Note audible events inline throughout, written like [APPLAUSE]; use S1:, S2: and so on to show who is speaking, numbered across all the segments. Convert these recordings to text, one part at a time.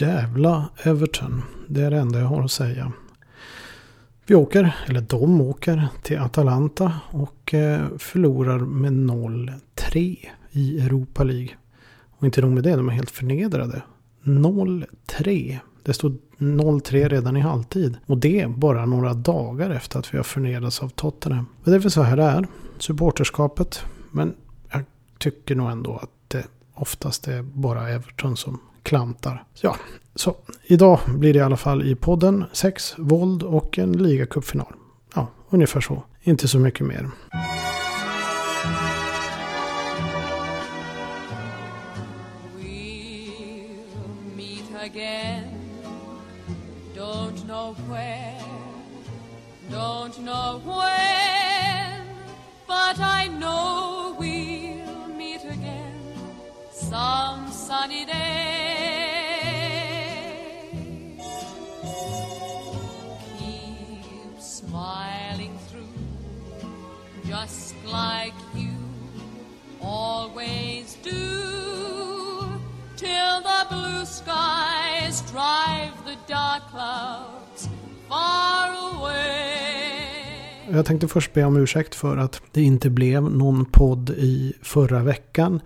S1: Jävla Everton. Det är det enda jag har att säga. Vi åker, eller de åker, till Atalanta och eh, förlorar med 0-3 i Europa League. Och inte nog med det, de är helt förnedrade. 0-3. Det stod 0-3 redan i halvtid. Och det bara några dagar efter att vi har förnedrats av Tottenham. Men det är väl så här det är. Supporterskapet. Men jag tycker nog ändå att det oftast är bara Everton som klantar. Ja, så idag blir det i alla fall i podden sex, våld och en ligacupfinal. Ja, ungefär så. Inte så mycket mer. Don't know when, but I know we'll meet again some sunny day. Jag tänkte först be om ursäkt för att det inte blev någon podd i förra veckan.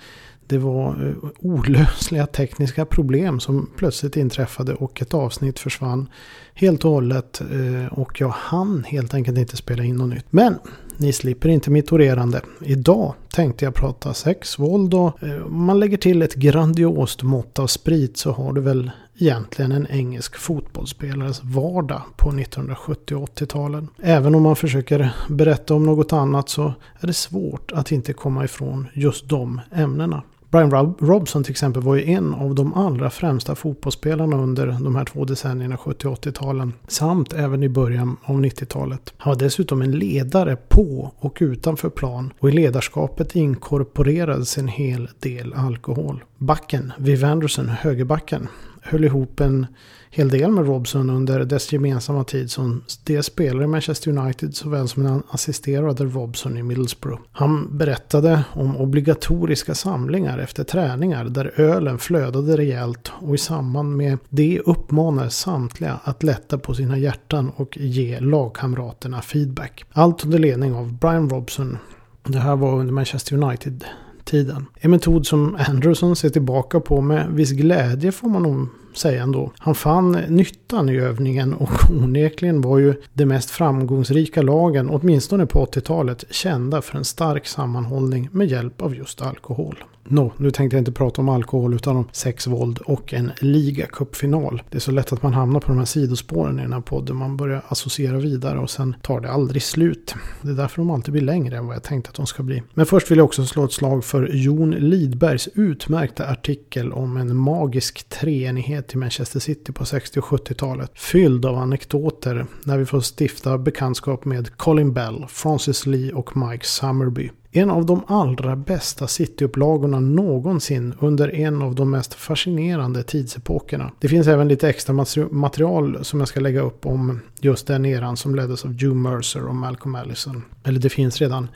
S1: Det var eh, olösliga tekniska problem som plötsligt inträffade och ett avsnitt försvann helt och hållet. Eh, och jag hann helt enkelt inte spela in något nytt. Men ni slipper inte mitt orerande. Idag tänkte jag prata sex, våld och eh, om man lägger till ett grandiost mått av sprit så har du väl egentligen en engelsk fotbollsspelares vardag på 1970 och 80-talen. Även om man försöker berätta om något annat så är det svårt att inte komma ifrån just de ämnena. Brian Robson till exempel var ju en av de allra främsta fotbollsspelarna under de här två decennierna, 70 och 80-talen. Samt även i början av 90-talet. Han var dessutom en ledare på och utanför plan. Och i ledarskapet inkorporerades en hel del alkohol. Backen, Viv Anderson, högerbacken, höll ihop en hel del med Robson under dess gemensamma tid som dels spelare i Manchester United såväl som han assisterade Robson i Middlesbrough. Han berättade om obligatoriska samlingar efter träningar där ölen flödade rejält och i samband med det uppmanade samtliga att lätta på sina hjärtan och ge lagkamraterna feedback. Allt under ledning av Brian Robson. Det här var under Manchester United tiden. En metod som Anderson ser tillbaka på med viss glädje får man nog säga ändå. Han fann nyttan i övningen och [LAUGHS] onekligen var ju de mest framgångsrika lagen, åtminstone på 80-talet, kända för en stark sammanhållning med hjälp av just alkohol. Nå, no, nu tänkte jag inte prata om alkohol utan om sex, våld och en ligacupfinal. Det är så lätt att man hamnar på de här sidospåren i den här podden. Man börjar associera vidare och sen tar det aldrig slut. Det är därför de alltid blir längre än vad jag tänkte att de ska bli. Men först vill jag också slå ett slag för Jon Lidbergs utmärkta artikel om en magisk treenighet till Manchester City på 60 och 70-talet. Fylld av anekdoter när vi får stifta bekantskap med Colin Bell, Francis Lee och Mike Summerby. En av de allra bästa City-upplagorna någonsin under en av de mest fascinerande tidsepokerna. Det finns även lite extra material som jag ska lägga upp om just den eran som leddes av Hugh Mercer och Malcolm Allison. Eller det finns redan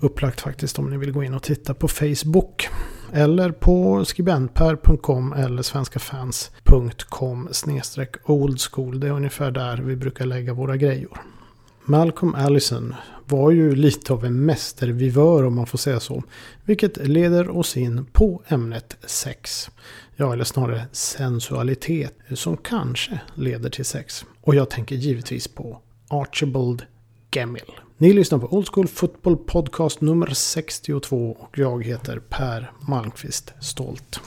S1: upplagt faktiskt om ni vill gå in och titta på Facebook. Eller på skribentper.com eller svenskafans.com oldschool. old school. Det är ungefär där vi brukar lägga våra grejor. Malcolm Allison var ju lite av en mästervivör om man får säga så. Vilket leder oss in på ämnet sex. Ja, eller snarare sensualitet som kanske leder till sex. Och jag tänker givetvis på Archibald Gemmill. Ni lyssnar på Old School Football Podcast nummer 62 och jag heter Per Malmqvist Stolt.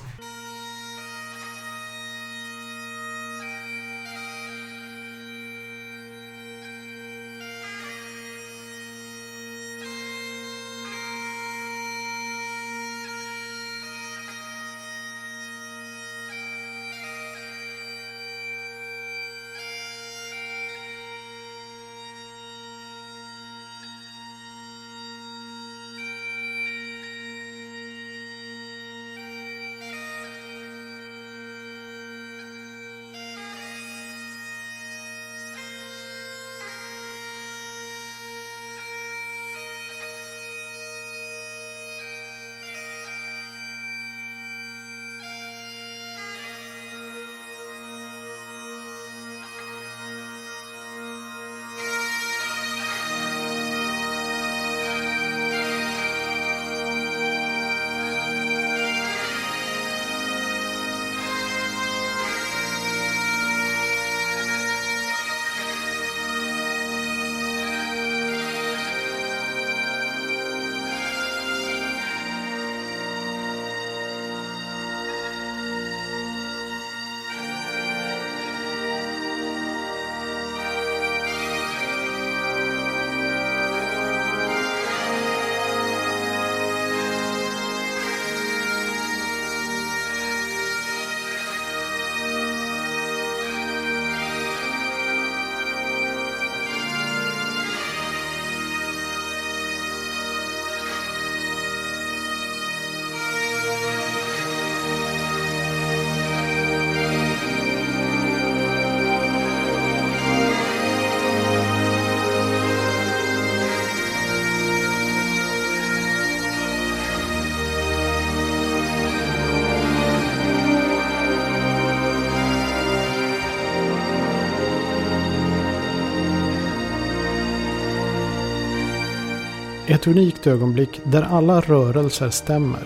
S1: Ett unikt ögonblick där alla rörelser stämmer.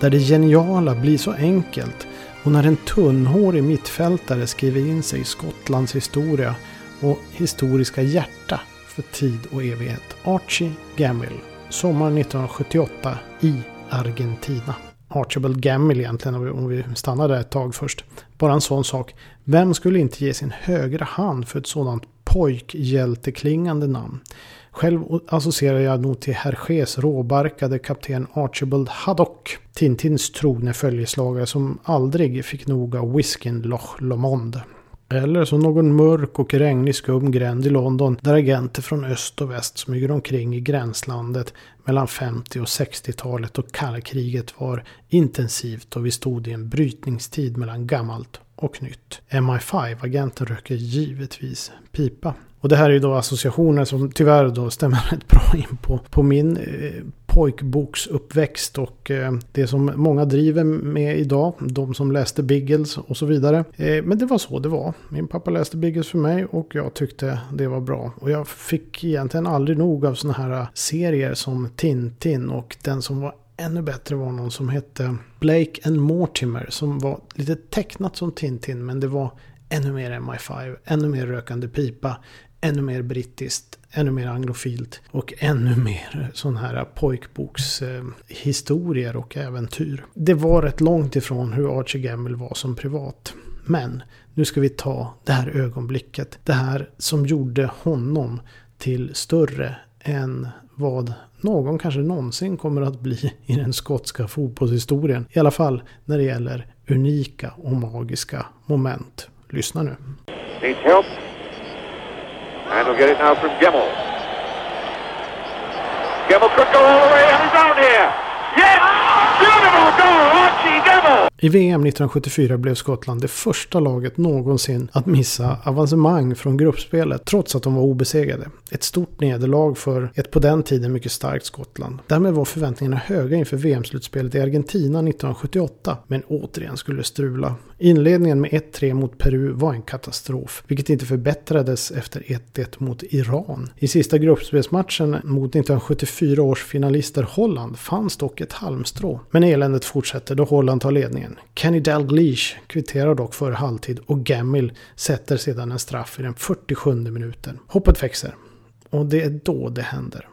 S1: Där det geniala blir så enkelt och när en tunnhårig mittfältare skriver in sig i Skottlands historia och historiska hjärta för tid och evighet. Archie Gamill. Sommar 1978 i Argentina. Archibald Gamill egentligen om vi stannar där ett tag först. Bara en sån sak. Vem skulle inte ge sin högra hand för ett sådant pojkhjälteklingande namn? Själv associerar jag nog till Hergés råbarkade kapten Archibald Haddock. Tintins trogne följeslagare som aldrig fick nog av whiskyn Loch Lomond. Eller som någon mörk och regnig skum gränd i London där agenter från öst och väst smyger omkring i gränslandet mellan 50 och 60-talet och kalla kriget var intensivt och vi stod i en brytningstid mellan gammalt och nytt. MI5-agenten röker givetvis pipa. Och det här är ju då associationer som tyvärr då stämmer [LAUGHS] rätt bra in på, på min eh, pojkboksuppväxt och eh, det som många driver med idag. De som läste Biggles och så vidare. Eh, men det var så det var. Min pappa läste Biggles för mig och jag tyckte det var bra. Och jag fick egentligen aldrig nog av sådana här serier som Tintin och den som var ännu bättre var någon som hette Blake and Mortimer som var lite tecknat som Tintin men det var ännu mer MI5, ännu mer rökande pipa, ännu mer brittiskt, ännu mer anglofilt och ännu mer sån här pojkbokshistorier och äventyr. Det var rätt långt ifrån hur Archie Gamble var som privat. Men nu ska vi ta det här ögonblicket. Det här som gjorde honom till större än vad någon kanske någonsin kommer att bli [LAUGHS] i den skotska fotbollshistorien. I alla fall när det gäller unika och magiska moment. Lyssna nu. Needs help. And we'll get it now from Gemmell. Gemmell could go all the way and he's out here. Yes! Beautiful goal, Archie Gemmel! I VM 1974 blev Skottland det första laget någonsin att missa avancemang från gruppspelet trots att de var obesegrade. Ett stort nederlag för ett på den tiden mycket starkt Skottland. Därmed var förväntningarna höga inför VM-slutspelet i Argentina 1978 men återigen skulle det strula. Inledningen med 1-3 mot Peru var en katastrof, vilket inte förbättrades efter 1-1 mot Iran. I sista gruppspelsmatchen mot 1974 års finalister Holland fanns dock ett halmstrå. Men eländet fortsätter då Holland tar ledningen. Kenny Dalglish kvitterar dock före halvtid och Gamil sätter sedan en straff i den 47 minuten. Hoppet växer. Och det är då det händer.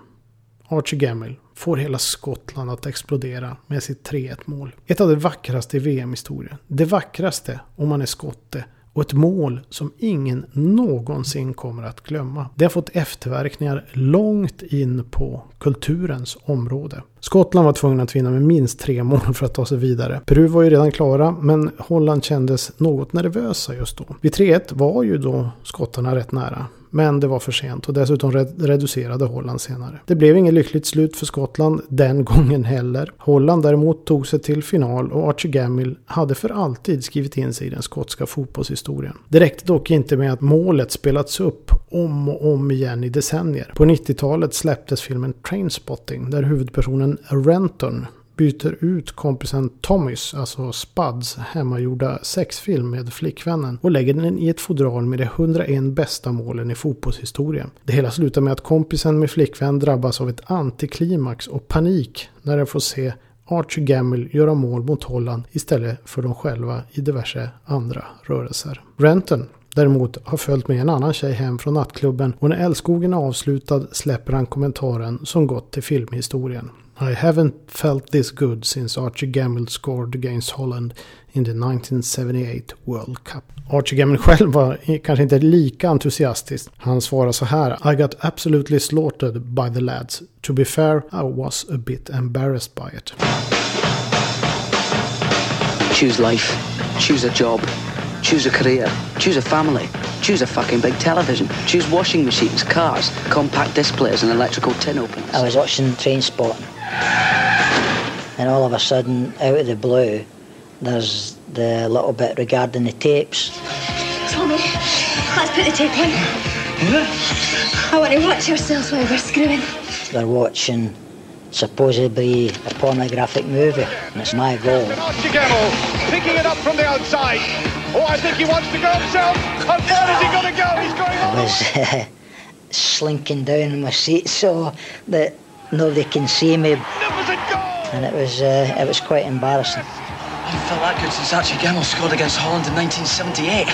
S1: Archie Gamil får hela Skottland att explodera med sitt 3-1 mål. Ett av de vackraste i VM-historien. Det vackraste om man är skotte och ett mål som ingen någonsin kommer att glömma. Det har fått efterverkningar långt in på kulturens område. Skottland var tvungna att vinna med minst tre mål för att ta sig vidare. Peru var ju redan klara, men Holland kändes något nervösa just då. Vid 3-1 var ju då skottarna rätt nära. Men det var för sent och dessutom reducerade Holland senare. Det blev inget lyckligt slut för Skottland den [LAUGHS] gången heller. Holland däremot tog sig till final och Archie Gammill hade för alltid skrivit in sig i den skotska fotbollshistorien. Det räckte dock inte med att målet spelats upp om och om igen i decennier. På 90-talet släpptes filmen Trainspotting där huvudpersonen Renton byter ut kompisen Tommys, alltså Spuds, hemmagjorda sexfilm med flickvännen och lägger den i ett fodral med de 101 bästa målen i fotbollshistorien. Det hela slutar med att kompisen med flickvän drabbas av ett antiklimax och panik när den får se Archie Gamble göra mål mot Holland istället för dem själva i diverse andra rörelser. Renton däremot har följt med en annan tjej hem från nattklubben och när älskogen är avslutad släpper han kommentaren som gått till filmhistorien. I haven't felt this good since Archie Gamble scored against Holland in the 1978 World Cup. Archie Gamble [LAUGHS] själv var kanske inte lika entusiastisk. Han svarar så här. I got absolutely slaughtered by the lads. To be fair, I was a bit embarrassed by it. Choose life. Choose a job. Choose a career. Choose a family. Choose a fucking big television. Choose washing machines, cars, compact displays and electrical tin openers. I was watching Train Spotting. And all of a sudden, out of the blue, there's the little bit regarding the tapes. Tommy, let's put the tape on. I want to watch ourselves while we're screwing. They're watching supposedly a pornographic movie, and it's my goal. picking it up from the outside. Oh, I think he wants to go himself. How far is he going to go? He's going I was uh, [LAUGHS] slinking down in my seat so that
S2: nobody can see me. And it was, uh, it was quite embarrassing.
S3: I haven't felt that good since Archie Gemmill scored against Holland in 1978.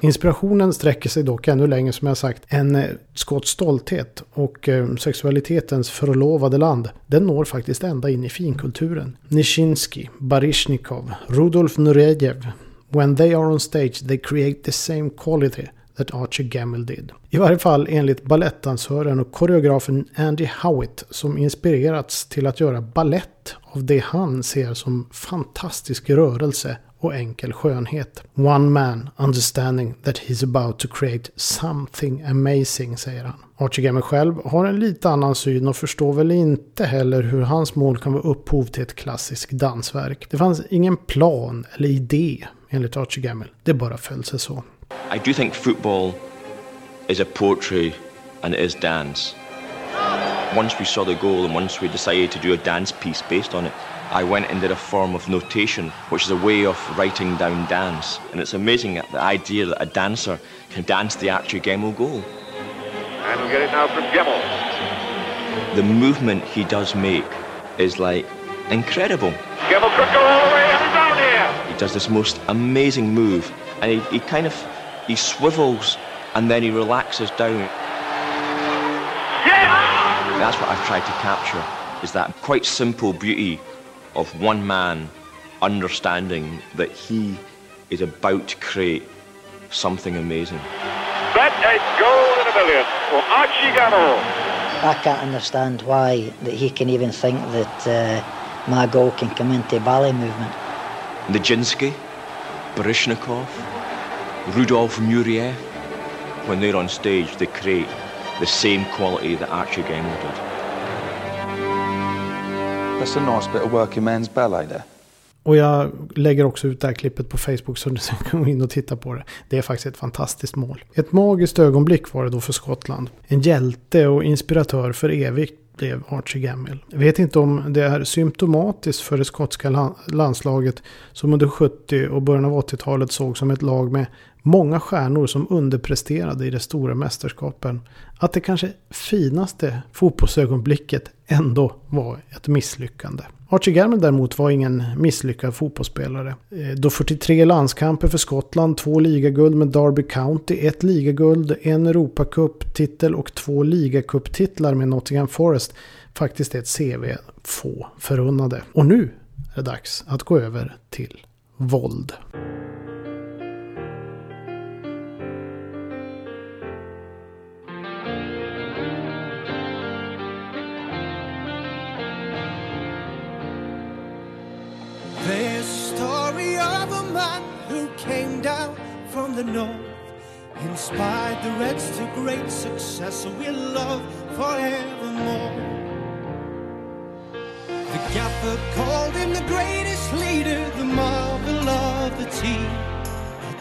S3: [SIGHS]
S1: Inspirationen sträcker sig dock ännu längre som jag sagt. En eh, skotsk stolthet och eh, sexualitetens förlovade land. Den når faktiskt ända in i finkulturen. Nishinsky, Baryshnikov, Rudolf Nurejev. When they are on stage they create the same quality that Archie Gamble did. I varje fall enligt balettdansören och koreografen Andy Howitt som inspirerats till att göra ballett av det han ser som fantastisk rörelse och enkel skönhet. One man understanding that he's about to create something amazing, säger han. Archie Gamble själv har en lite annan syn och förstår väl inte heller hur hans mål kan vara upphov till ett klassiskt dansverk. Det fanns ingen plan eller idé enligt Archie Gamble. Det bara föll sig så.
S4: I do think football is a poetry and it is dance. Once we saw the goal and once we decided to do a dance piece based on it, I went and did a form of notation, which is a way of writing down dance. And it's amazing the idea that a dancer can dance the Archie Gemmell goal.
S5: And we'll get it now from Gemmell.
S4: The movement he does make is like incredible.
S5: Gemmell could go all the way and down here.
S4: He does this most amazing move, and he, he kind of he swivels and then he relaxes down.
S5: Yes!
S4: That's what I've tried to capture, is that quite simple beauty of one man understanding that he is about to create something amazing.
S5: That is goal in a million for Archie Gemmell.
S2: I can't understand why that he can even think that uh, my goal can come into ballet movement.
S4: Nijinsky, Baryshnikov, Rudolf Nureyev, when they're on stage, they create the same quality that Archie Gemmell did.
S6: That's a nice bit of working man's ballet there.
S1: Och jag lägger också ut det här klippet på Facebook så ni kan gå in och titta på det. Det är faktiskt ett fantastiskt mål. Ett magiskt ögonblick var det då för Skottland. En hjälte och inspiratör för evigt blev Archie Gamble. Jag vet inte om det är symptomatiskt för det skotska landslaget som under 70 och början av 80-talet såg som ett lag med många stjärnor som underpresterade i de stora mästerskapen. Att det kanske finaste fotbollsögonblicket ändå var ett misslyckande. Archie Gamble däremot var ingen misslyckad fotbollsspelare. Eh, då 43 landskamper för Skottland, två ligaguld med Derby County, ett ligaguld, en Europacup-titel och två ligacup-titlar med Nottingham Forest faktiskt är ett CV få förunnade. Och nu är det dags att gå över till våld.
S7: The north inspired the Reds to great success, so we'll love forevermore. The gaffer called him the greatest leader, the marvel of the team.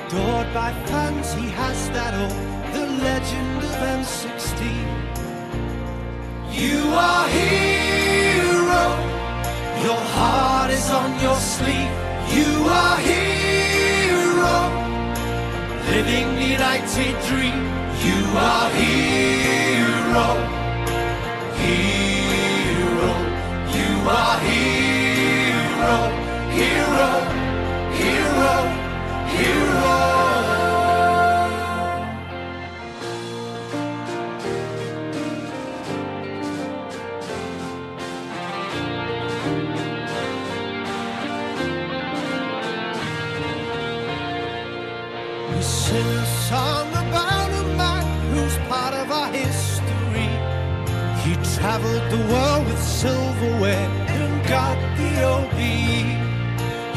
S7: Adored by fans, he has that all, the legend of M16. You are hero, your heart is on your sleeve. You are hero living United dream. You are hero, hero. You are hero, hero, hero, hero. Song about a man who's part of our history. He traveled the world with silverware and got the OBE.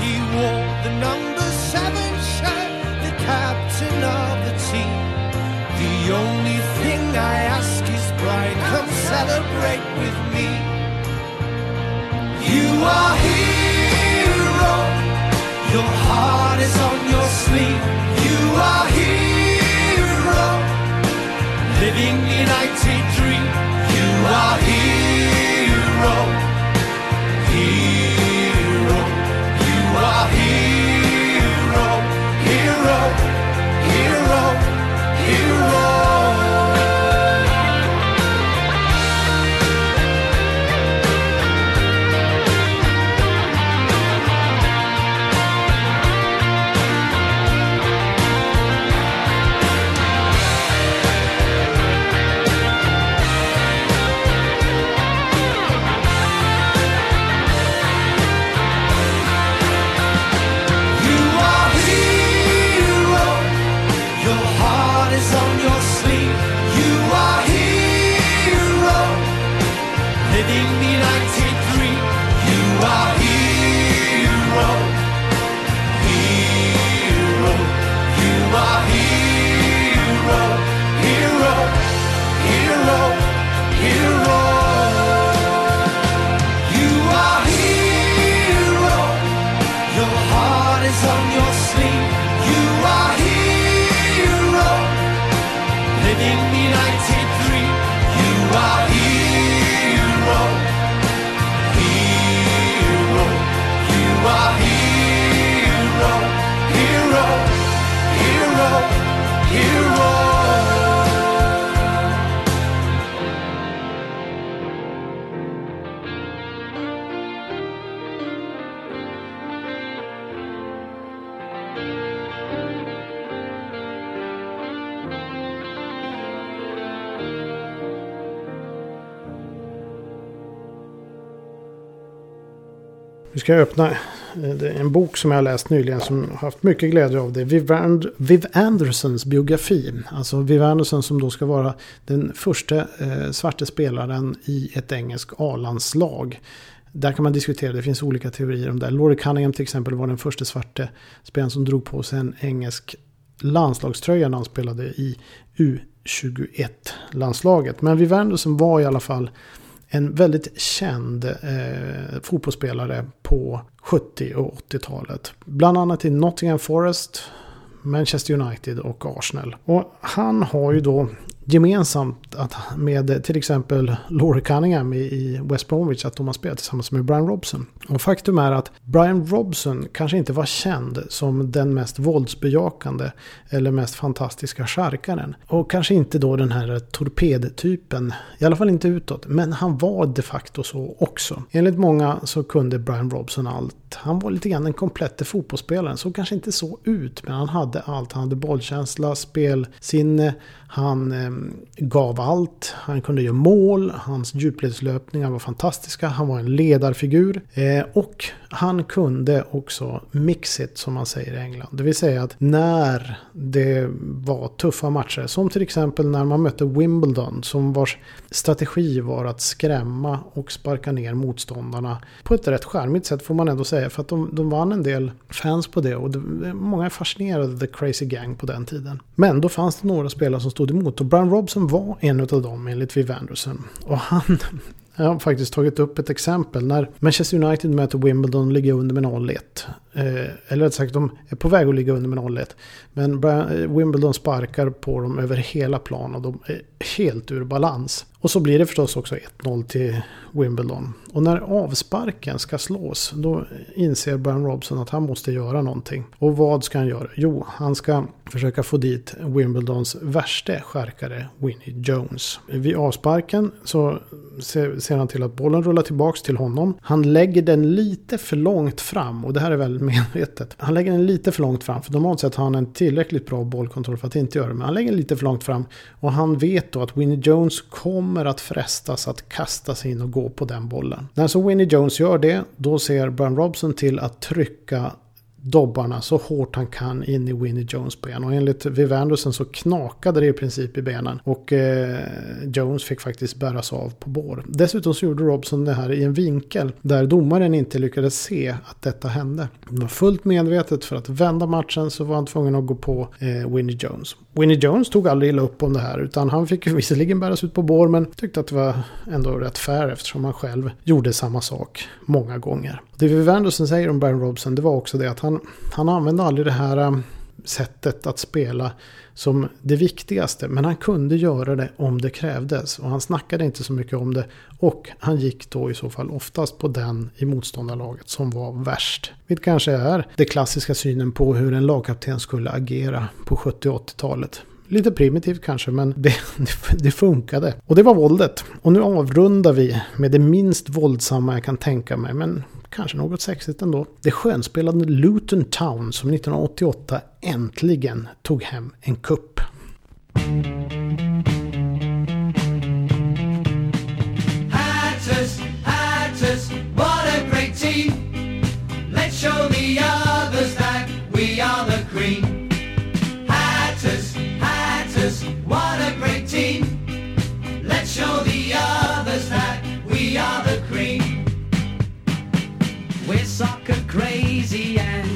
S7: He wore the number seven shirt, the captain of the team. The only thing I ask is, Brian, come celebrate with me. You are hero, your heart is on your sleeve. You are hero living united dream. You are hero, hero. You are hero, hero, hero, hero.
S1: Vi jag öppna eh, en bok som jag läst nyligen som har haft mycket glädje av det. Viv, And Viv Andersons biografi. Alltså Viv Anderson som då ska vara den första eh, svarte spelaren i ett engelskt A-landslag. Där kan man diskutera, det finns olika teorier om det. Laurie Cunningham till exempel var den första svarte spelaren som drog på sig en engelsk landslagströja när han spelade i U21-landslaget. Men Viv Anderson var i alla fall en väldigt känd eh, fotbollsspelare på 70 och 80-talet. Bland annat i Nottingham Forest, Manchester United och Arsenal. Och han har ju då gemensamt att med till exempel Laurie Cunningham i West Bromwich att de har spelat tillsammans med Brian Robson. Och faktum är att Brian Robson kanske inte var känd som den mest våldsbejakande eller mest fantastiska charkaren. Och kanske inte då den här torpedtypen, i alla fall inte utåt. Men han var de facto så också. Enligt många så kunde Brian Robson allt. Han var lite grann den komplette fotbollsspelaren. Såg kanske inte så ut, men han hade allt. Han hade bollkänsla, spelsinne, han eh, gav allt, han kunde göra mål, hans djupledslöpningar var fantastiska, han var en ledarfigur eh, och han kunde också mix it som man säger i England. Det vill säga att när det var tuffa matcher, som till exempel när man mötte Wimbledon som vars strategi var att skrämma och sparka ner motståndarna på ett rätt charmigt sätt får man ändå säga för att de, de vann en del fans på det och det, många är fascinerade av The Crazy Gang på den tiden. Men då fanns det några spelare som stod emot och Brian Robson var en av dem enligt Viv Anderson. Och han jag har faktiskt tagit upp ett exempel när Manchester United möter Wimbledon och ligger under med 0-1. Eh, eller rätt sagt, de är på väg att ligga under med 0-1. Men eh, Wimbledon sparkar på dem över hela plan och de är helt ur balans. Och så blir det förstås också 1-0 till Wimbledon. Och när avsparken ska slås då inser Brian Robson att han måste göra någonting. Och vad ska han göra? Jo, han ska försöka få dit Wimbledons värste skärkare Winnie Jones. Vid avsparken så ser han till att bollen rullar tillbaks till honom. Han lägger den lite för långt fram och det här är väldigt medvetet. Han lägger den lite för långt fram för normalt sett har han en tillräckligt bra bollkontroll för att inte göra det. Men han lägger den lite för långt fram och han vet då att Winnie Jones kommer att frestas att kasta sig in och gå på den bollen. När så Winnie Jones gör det, då ser Brian Robson till att trycka dobbarna så hårt han kan in i Winnie Jones ben. Och enligt Viv Anderson så knakade det i princip i benen. Och eh, Jones fick faktiskt bäras av på bår. Dessutom så gjorde Robson det här i en vinkel där domaren inte lyckades se att detta hände. Det var fullt medvetet för att vända matchen så var han tvungen att gå på eh, Winnie Jones. Winnie Jones tog aldrig illa upp om det här utan han fick ju visserligen bäras ut på bår men tyckte att det var ändå rätt fair eftersom han själv gjorde samma sak många gånger. Det vi Anderson säger om Brian Robson det var också det att han, han använde aldrig det här um, sättet att spela som det viktigaste. Men han kunde göra det om det krävdes. Och han snackade inte så mycket om det. Och han gick då i så fall oftast på den i motståndarlaget som var värst. Vilket kanske är det klassiska synen på hur en lagkapten skulle agera på 70 80-talet. Lite primitivt kanske, men det, [LAUGHS] det, funkade. Och det var våldet. Och nu avrundar vi med det minst våldsamma jag kan tänka mig, men kanske något sexigt ändå. Det skönspelande Luton Town som 1988 äntligen tog hem en kupp.
S7: Crazy and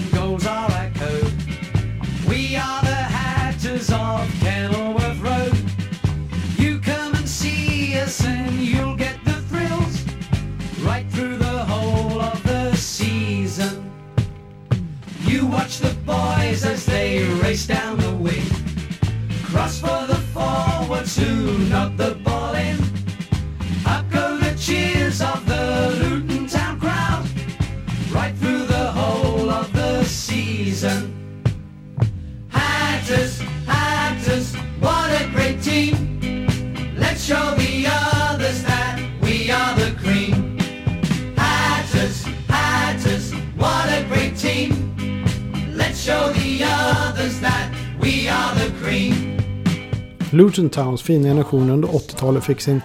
S1: Luton Towns fina generation under 80-talet fick sin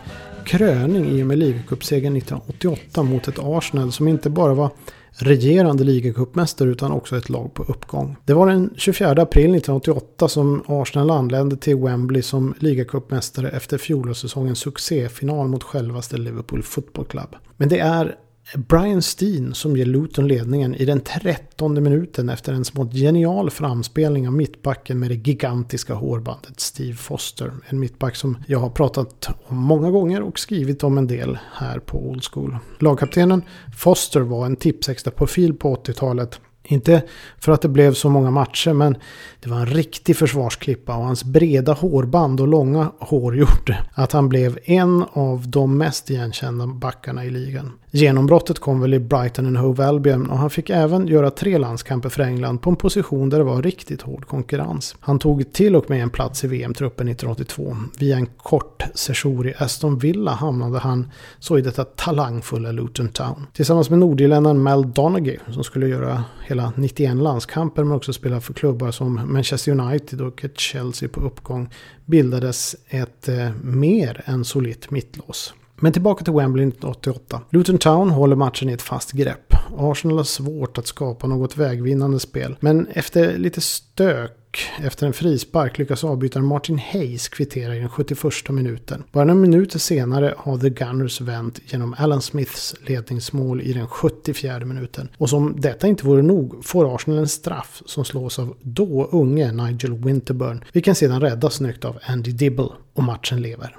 S1: kröning i och med ligacupsegern 1988 mot ett Arsenal som inte bara var regerande ligacupmästare utan också ett lag på uppgång. Det var den 24 april 1988 som Arsenal anlände till Wembley som ligacupmästare efter fjolårssäsongens succéfinal mot självaste Liverpool Football Club. Men det är Brian Steen som ger Luton ledningen i den trettonde minuten efter en smått genial framspelning av mittbacken med det gigantiska hårbandet Steve Foster. En mittback som jag har pratat om många gånger och skrivit om en del här på Old School. Lagkaptenen Foster var en tipsextra profil på 80-talet inte för att det blev så många matcher men det var en riktig försvarsklippa och hans breda hårband och långa hår gjorde att han blev en av de mest igenkända backarna i ligan. Genombrottet kom väl i Brighton and Hove Albion och han fick även göra tre landskamper för England på en position där det var riktigt hård konkurrens. Han tog till och med en plats i VM-truppen 1982. Via en kort sejour i Aston Villa hamnade han så i detta talangfulla Luton Town. Tillsammans med nordirländaren Mel Donaghy som skulle göra hela 91 landskamper men också spela för klubbar som Manchester United och ett Chelsea på uppgång bildades ett eh, mer än solitt mittlås. Men tillbaka till Wembley 1988. Luton Town håller matchen i ett fast grepp. Arsenal har svårt att skapa något vägvinnande spel. Men efter lite stök efter en frispark lyckas avbytaren Martin Hayes kvittera i den 71 minuten. Bara några minuter senare har The Gunners vänt genom Alan Smiths ledningsmål i den 74 minuten. Och som detta inte vore nog får Arsenal en straff som slås av då unge Nigel Winterburn, vilken sedan räddas snyggt av Andy Dibble och matchen lever.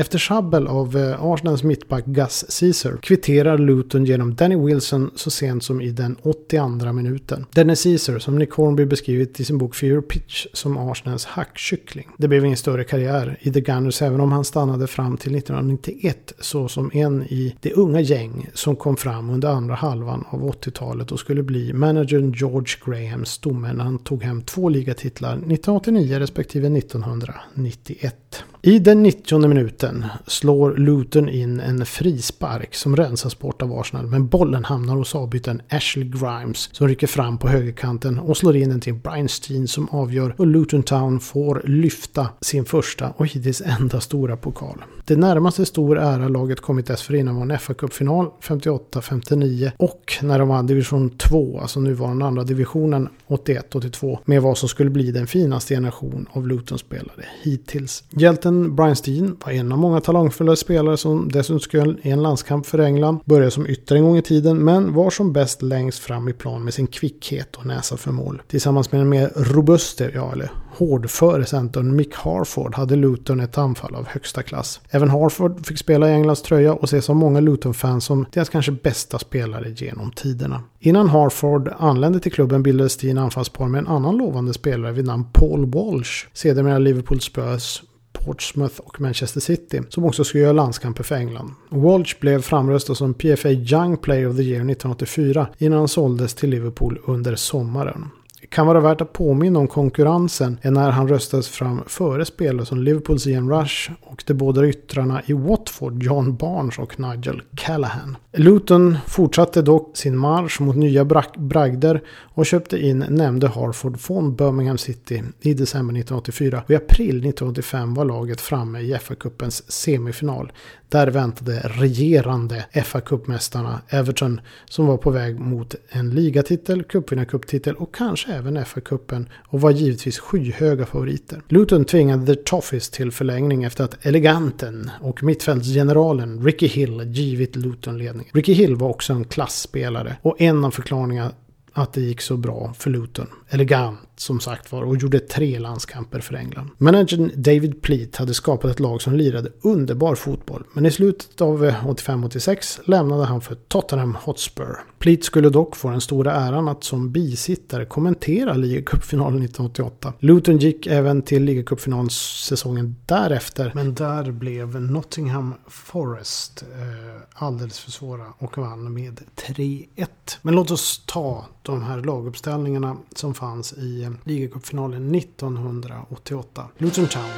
S1: Efter sjabbel av eh, Arsenals mittback Gus Caesar kvitterar Luton genom Danny Wilson så sent som i den 82 minuten. Danny Caesar, som Nick Hornby beskrivit i sin bok Fear Pitch, som Arsenals hackkyckling. Det blev ingen större karriär i The Gunners även om han stannade fram till 1991 så som en i det unga gäng som kom fram under andra halvan av 80-talet och skulle bli managern George Grahams stomme när han tog hem två ligatitlar 1989 respektive 1991. I den 90 minuten slår Luton in en frispark som rensas bort av Arsenal. Men bollen hamnar hos avbytaren Ashley Grimes som rycker fram på högerkanten och slår in den till Brian Steen som avgör och Luton Town får lyfta sin första och hittills enda stora pokal. Det närmaste stor ära laget kommit dessförinnan var en fa Cup-final 58-59 och när de vann division 2, alltså nuvarande andra divisionen 81-82 med vad som skulle bli den finaste generation av Luton-spelare hittills. Hjälten Brian Steen var en av många talangfulla spelare som dessutom skulle i en landskamp för England. Började som ytter en gång i tiden men var som bäst längst fram i plan med sin kvickhet och näsa för mål. Tillsammans med en mer robuster, ja eller hårdföre centern Mick Harford hade Luton ett anfall av högsta klass. Även Harford fick spela i Englands tröja och ses av många Luton-fans som deras kanske bästa spelare genom tiderna. Innan Harford anlände till klubben bildades Steen anfallspar med en annan lovande spelare vid namn Paul Walsh, sedermera Liverpool Spurs Portsmouth och Manchester City som också skulle göra landskamper för England. Walsh blev framröstad som PFA Young Player of the Year 1984 innan han såldes till Liverpool under sommaren kan vara värt att påminna om konkurrensen när han röstades fram före spelare som Liverpools Ian Rush och de båda yttrarna i Watford, John Barnes och Nigel Callahan. Luton fortsatte dock sin marsch mot nya bragder och köpte in nämnde Harford från Birmingham City i december 1984 och i april 1985 var laget framme i FA-cupens semifinal där väntade regerande FA-cupmästarna Everton som var på väg mot en ligatitel, cupvinnarcuptitel och kanske även FA-cupen och var givetvis skyhöga favoriter. Luton tvingade The Toffees till förlängning efter att eleganten och mittfältsgeneralen Ricky Hill givit Luton ledningen. Ricky Hill var också en klassspelare och en av förklaringarna att det gick så bra för Luton. Elegant som sagt var och gjorde tre landskamper för England. Managern David Pleat hade skapat ett lag som lirade underbar fotboll. Men i slutet av 85-86 lämnade han för Tottenham Hotspur. Pleat skulle dock få den stora äran att som bisittare kommentera ligacupfinalen 1988. Luton gick även till ligacupfinalsäsongen därefter. Men där blev Nottingham Forest eh, alldeles för svåra och vann med 3-1. Men låt oss ta de här laguppställningarna som fanns i eh, ligacupfinalen 1988. Luton Town,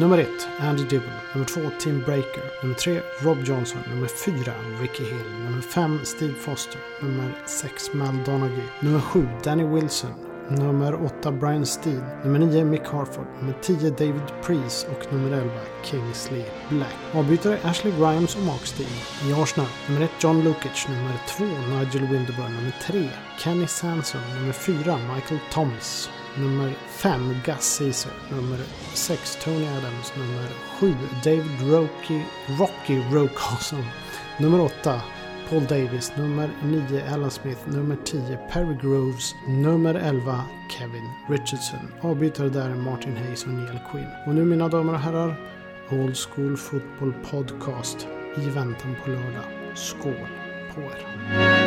S1: nummer ett, Andy Dibble. Nummer två, Tim Breaker. Nummer tre, Rob Johnson. Nummer fyra, Ricky Hill. Nummer fem, Steve Foster. Nummer sex, Mal Donaghy. Nummer sju, Danny Wilson. Nummer 8 Brian Steed. Nummer 9 Mick Harford. Nummer 10 David Priest och nummer 11 Kingsley Black. Avbytare Ashley Grimes och Mark Steele i Arsenal. Nummer 1 John Lukic. Nummer 2 Nigel Winterburn. Nummer 3 Kenny Sanson. Nummer 4 Michael Thomas. Nummer 5 Gus Caesar. Nummer 6 Tony Adams. Nummer 7 David Rocky, Rocky Rocarson. Nummer 8 Paul Davis, nummer 9 Alan Smith, nummer 10 Perry Groves, nummer 11 Kevin Richardson. Avbytare där är Martin Hayes och Neil Quinn. Och nu mina damer och herrar, Old School Football Podcast i väntan på lördag. Skål på er!